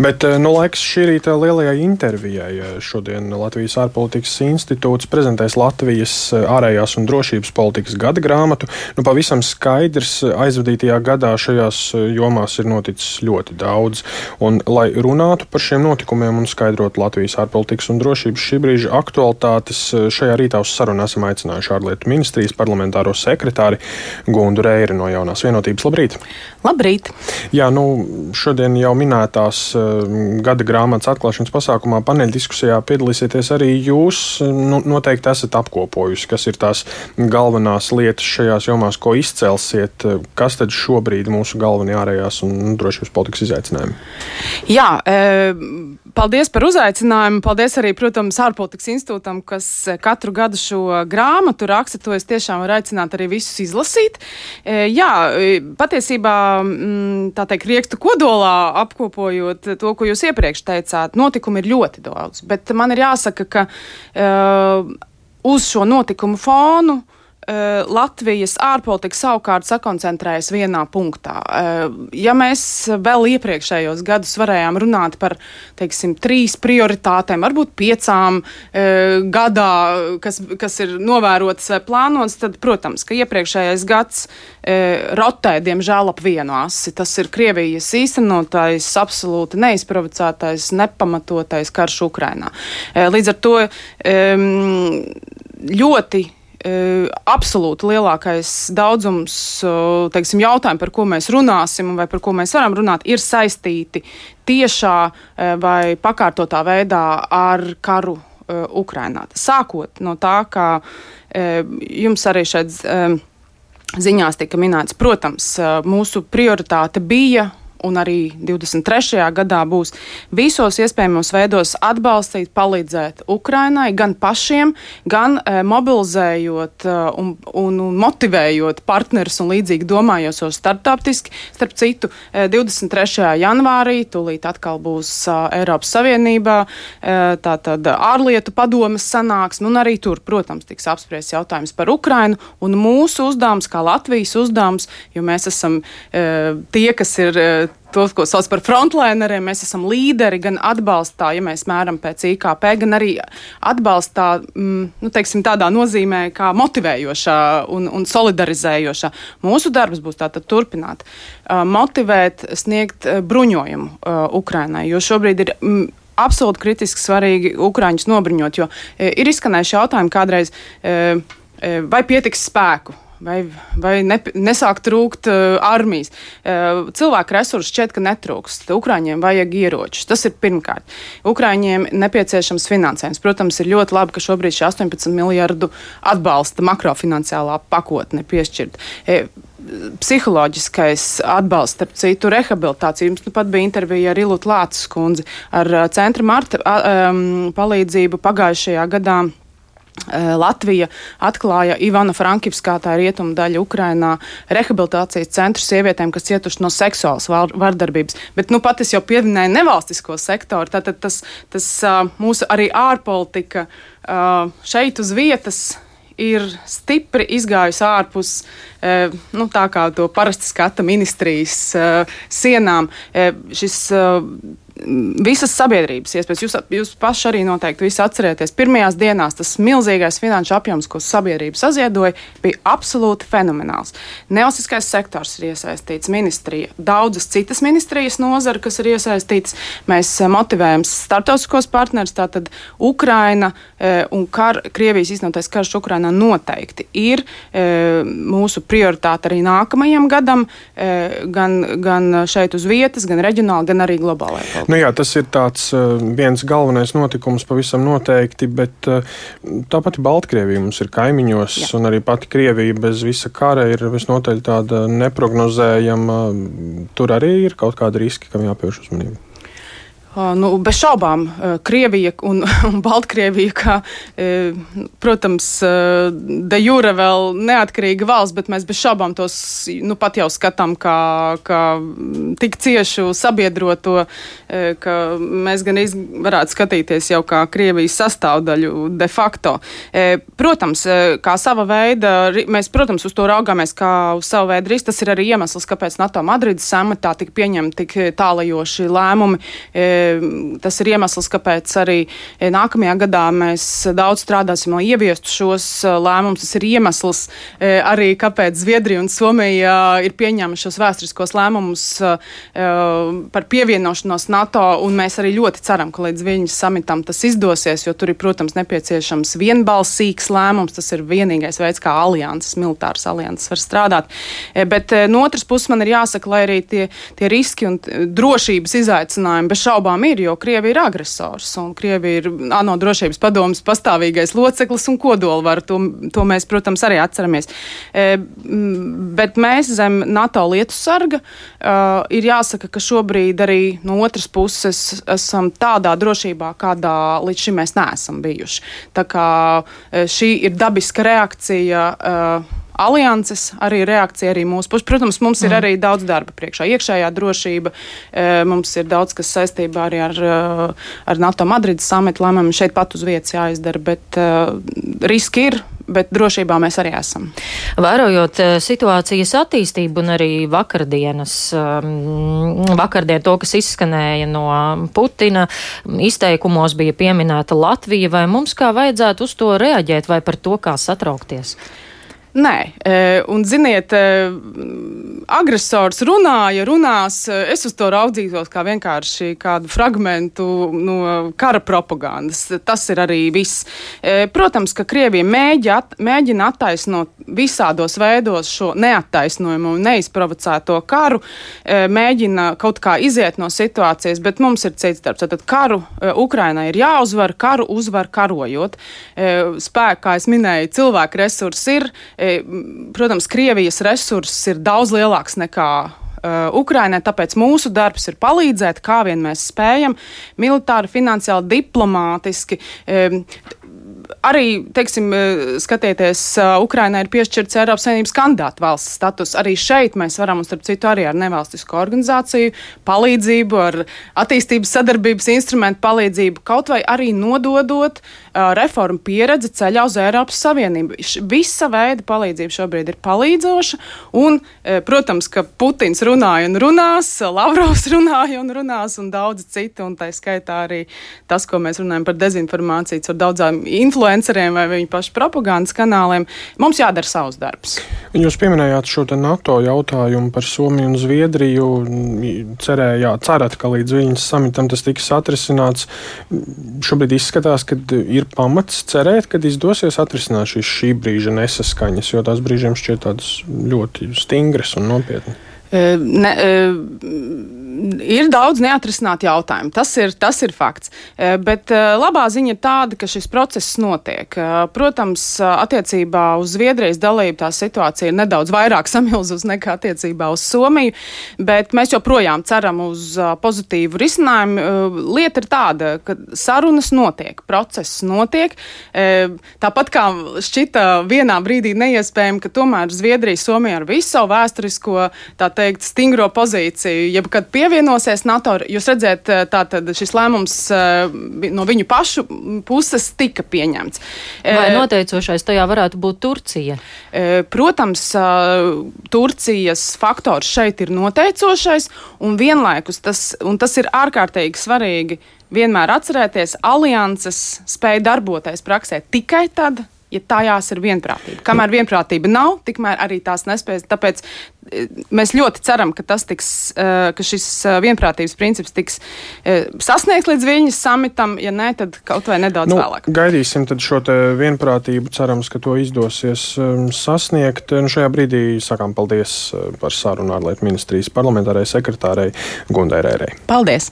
Bet nu, laiks šī rīta lielajai intervijai. Šodien Latvijas ārpolitikas institūts prezentēs Latvijas ārējās un drošības politikas gada grāmatu. Nu, pavisam skaidrs, aizvadītajā gadā šajās jomās ir noticis ļoti daudz. Un, lai runātu par šiem notikumiem un skaidrotu Latvijas ārpolitikas un drošības šī brīža aktualitātes, šajā rītā uz sarunu esam aicinājuši ārlietu ministrijas parlamentāro sekretāri Gundu Reiri no Jaunās vienotības. Labrīt! Labrīt! Jā, nu, šodien jau minētās gada grāmatas atklāšanas pasākumā paneļdiskusijā piedalīsieties arī jūs. Nu, noteikti esat apkopojusi, kas ir tās galvenās lietas šajās jomās, ko izcelsiet. Kas tad šobrīd mūsu galvenie ārējās un drošības politikas izaicinājumi? Jā, e, paldies par uzaicinājumu. Paldies arī, protams, ārpolitikas institūtam, kas katru gadu šo grāmatu raksta. To es tiešām varu aicināt arī visus izlasīt. E, jā, patiesībā Mm, tā teikt, riekstu kodolā apkopojot to, ko jūs iepriekš teicāt, notikumi ir ļoti daudz. Bet man ir jāsaka, ka uh, uz šo notikumu fonu uh, Latvijas ārpolitika savukārt sakoncentrējas vienā punktā. Eh, ja mēs vēl iepriekšējos gadus varējām runāt par teiksim, trīs prioritātēm, varbūt piecām eh, gadā, kas, kas ir novērotas vai plānotas, tad, protams, ka iepriekšējais gads rotē, diemžēl, ap vienu asi. Tas ir Krievijas īstenotais, absolūti neizprovocētais, nepamatotais karš Ukrainā. Līdz ar to ļoti E, absolūti lielākais daudzums teiksim, jautājumu, par ko mēs runāsim, vai par ko mēs varam runāt, ir saistīti tiešā e, vai pakārtotā veidā ar karu e, Ukrainā. Sākot no tā, ka jums arī šeit ziņās tika minēts, protams, mūsu prioritāte bija un arī 23. gadā būs visos iespējamos veidos atbalstīt, palīdzēt Ukrainai, gan pašiem, gan e, mobilizējot e, un, un, un motivējot partnerus un līdzīgi domājošos starptautiski. Starp citu, e, 23. janvārī tūlīt atkal būs e, Eiropas Savienībā e, tātad ārlietu padomas sanāksme, un arī tur, protams, tiks apspriests jautājums par Ukrainu un mūsu uzdevums, kā Latvijas uzdevums, jo mēs esam e, tie, kas ir e, tos, ko sauc par frontlaineriem, mēs esam līderi gan atbalstā, ja mēs mēram pēc IKP, gan arī atbalstā, mm, nu, teiksim, tādā nozīmē, kā motivējošā un, un solidarizējošā. Mūsu darbs būs tātad turpināt, uh, motivēt, sniegt uh, bruņojumu uh, Ukrainai, jo šobrīd ir. Mm, Absolūti kritiski svarīgi Ukrāņus nobriņot, jo e, ir izskanējuši jautājumi kādreiz, e, vai pietiks spēku vai, vai ne, nesāk trūkt uh, armijas. Uh, cilvēku resursi šķiet, ka netrūkst. Ukrāņiem vajag ieročus. Tas ir pirmkārt. Ukrāņiem nepieciešams finansējums. Protams, ir ļoti labi, ka šobrīd šī 18 miljardu atbalsta makrofinanciālā pakotne piešķirt. E, psiholoģiskais atbalsts, starp citu, rehabilitācija. Jums nu pat bija intervija ar Ilu Lācis kundzi ar Centra Marta um, palīdzību pagājušajā gadā. Eh, Latvija atklāja Ivana Frankivskā, tā ir rietumu daļa Ukrainā, rehabilitācijas centru sievietēm, kas cietuši no seksuālas vardarbības. Bet, nu, pat es jau pieminēju nevalstisko sektoru, tātad tas, tas mūsu arī ārpolitika šeit uz vietas ir stipri izgājusi ārpus nu, tā kā to parasti skata ministrijas sienām. Šis visas sabiedrības iespējas. Jūs, jūs paši arī noteikti visi atcerieties, pirmajās dienās tas milzīgais finanšu apjoms, ko sabiedrība saziedoja, bija absolūti fenomenāls. Nevalstiskais sektors ir iesaistīts, ministrija, daudzas citas ministrijas nozara, kas ir iesaistītas. Mēs eh, motivējam starptautiskos partnerus, tātad Ukraina e, un kar, Krievijas iznotais karš Ukrainā noteikti ir e, mūsu prioritāte arī nākamajam gadam, gan, gan šeit uz vietas, gan reģionāli, gan arī globālajā. Nu jā, tas ir tāds uh, viens galvenais notikums pavisam noteikti, bet uh, tāpat Baltkrievija mums ir kaimiņos, jā. un arī pati Krievija bez visa kara ir visnotaļ tāda neprognozējama. Tur arī ir kaut kādi riski, kam jāpievērš uzmanība. Nu, bez šaubām, Krievija un, un Baltkrievija, kā, protams, de jure vēl neatkarīga valsts, bet mēs bez šaubām tos nu, pat jau skatām kā, kā tik ciešu sabiedroto, ka mēs gan varētu skatīties jau kā Krievijas sastāvdaļu de facto. Protams, kā sava veida, mēs, protams, uz to raugāmies kā uz savu veidu risku. Tas ir arī iemesls, kāpēc NATO Madrides samatā tika pieņemti tik tālajoši lēmumi tas ir iemesls, kāpēc arī nākamajā gadā mēs daudz strādāsim, lai ieviestu šos uh, lēmumus. Tas ir iemesls uh, arī, kāpēc Zviedrija un Somija ir pieņēmuši šos vēsturiskos lēmumus par pievienošanos NATO, un mēs arī ļoti ceram, ka līdz viņas samitam tas izdosies, jo tur ir, protams, nepieciešams vienbalsīgs lēmums. Tas ir vienīgais veids, kā alianses, militāras alianses var strādāt. Bet no otras puses man ir jāsaka, lai arī tie, tie riski un drošības izaicinājumi bez šaubām tiešām ir, jo Krievija ir agresors un Krievija ir ANO drošības padomas pastāvīgais loceklis un kodolvara. To, to mēs, protams, arī atceramies. E, bet mēs zem NATO lietu sarga uh, ir jāsaka, ka šobrīd arī no otras puses esam tādā drošībā, kādā līdz šim mēs neesam bijuši. Tā kā šī ir dabiska reakcija. Uh, alianses, arī reakcija arī mūsu puses. Protams, mums ir mm. arī daudz darba priekšā. Iekšējā drošība, e, mums ir daudz kas saistībā arī ar, e, ar NATO Madrides samitu lēmumiem. Šeit pat uz vietas jāizdara, bet uh, riski ir bet drošībā mēs arī esam. Vērojot situācijas attīstību un arī vakardienas, vakardien to, kas izskanēja no Putina, izteikumos bija pieminēta Latvija, vai mums kā vajadzētu uz to reaģēt vai par to kā satraukties? Nē, e, un ziniet, e, agresors runāja, runās. E, es uz to raudzītos kā vienkārši kādu fragment no kara propagandas. Tas ir arī viss. Protams, ka Krievija mēģi at, mēģina attaisnot visādos veidos šo neattaisnojumu un neizprovocēto karu, mēģina kaut kā iziet no situācijas, bet mums ir cits darbs. Tad karu Ukrainai ir jāuzvar, karu uzvar karojot. Spēku, kā es minēju, cilvēku resursi ir protams, Krievijas resurss ir daudz lielāks nekā uh, Ukrainai, tāpēc mūsu darbs ir palīdzēt, kā vien mēs spējam, militāri, finansiāli, diplomātiski. Arī, teiksim, eh, skatieties, eh, Ukrainai ir piešķirts Eiropas Savienības kandidātu valsts status. Arī šeit mēs varam, un starp citu, arī ar nevalstisko organizāciju palīdzību, ar attīstības sadarbības instrumentu palīdzību, kaut vai arī nododot uh, reformu pieredzi ceļā uz Eiropas Savienību. Visa veida palīdzība šobrīd ir palīdzoša, un, protams, ka Putins runāja un runās, Lavrovs runāja un runās, un daudzi citi, un tā skaitā arī tas, ko mēs runājam par dezinformāciju, ar daudzām influencēm influenceriem vai viņu pašu propagandas kanāliem. Mums jādara savs darbs. Jūs pieminējāt šo NATO jautājumu par Somiju un Zviedriju. Cerējāt, cerat, ka līdz viņas samitam tas tiks atrisināts. Šobrīd izskatās, ka ir pamats cerēt, ka izdosies atrisināt šīs šī brīža nesaskaņas, jo tās brīžiem šķiet tādas ļoti stingras un nopietnas. Ne, ir daudz neatrisinātu jautājumu. Tas ir, tas ir fakts. E, bet e, labā ziņa ir tāda, ka šis process notiek. E, protams, attiecībā uz Zviedrijas dalību tā situācija ir nedaudz vairāk samilzus nekā attiecībā uz Somiju, bet mēs joprojām ceram uz pozitīvu risinājumu. Lieta ir tāda, ka sarunas notiek, process notiek. Tāpat kā šķita vienā brīdī neiespējami, ka tomēr Zviedrija, Somija ar visu savu vēsturisko, tā teikt, stingro pozīciju, jebkad pievienojas pievienosies NATO, jūs redzēt, eh, tātad šis lēmums eh, no viņu pašu puses tika pieņemts. Vai eh, noteicošais tajā varētu būt Turcija? Protams, Turcijas faktors šeit ir noteicošais, un vienlaikus tas, un tas ir ārkārtīgi svarīgi vienmēr atcerēties, alianses spēja darboties praksē tikai tad, ja tajās ir vienprātība. Kamēr vienprātība nav, tikmēr arī tās nespējas. Tāpēc e, mēs ļoti ceram, ka, tiks, e, ka šis e, vienprātības princips tiks sasniegts līdz viņas samitam. Ja nē, tad kaut vai nedaudz nu, vēlāk. Gaidīsim šo vienprātību. Cerams, ka to izdosies sasniegt. Nu, šajā brīdī sakām paldies par sarunu ārlietu ministrijas parlamentārai sekretārei Gundai Rērei. Paldies!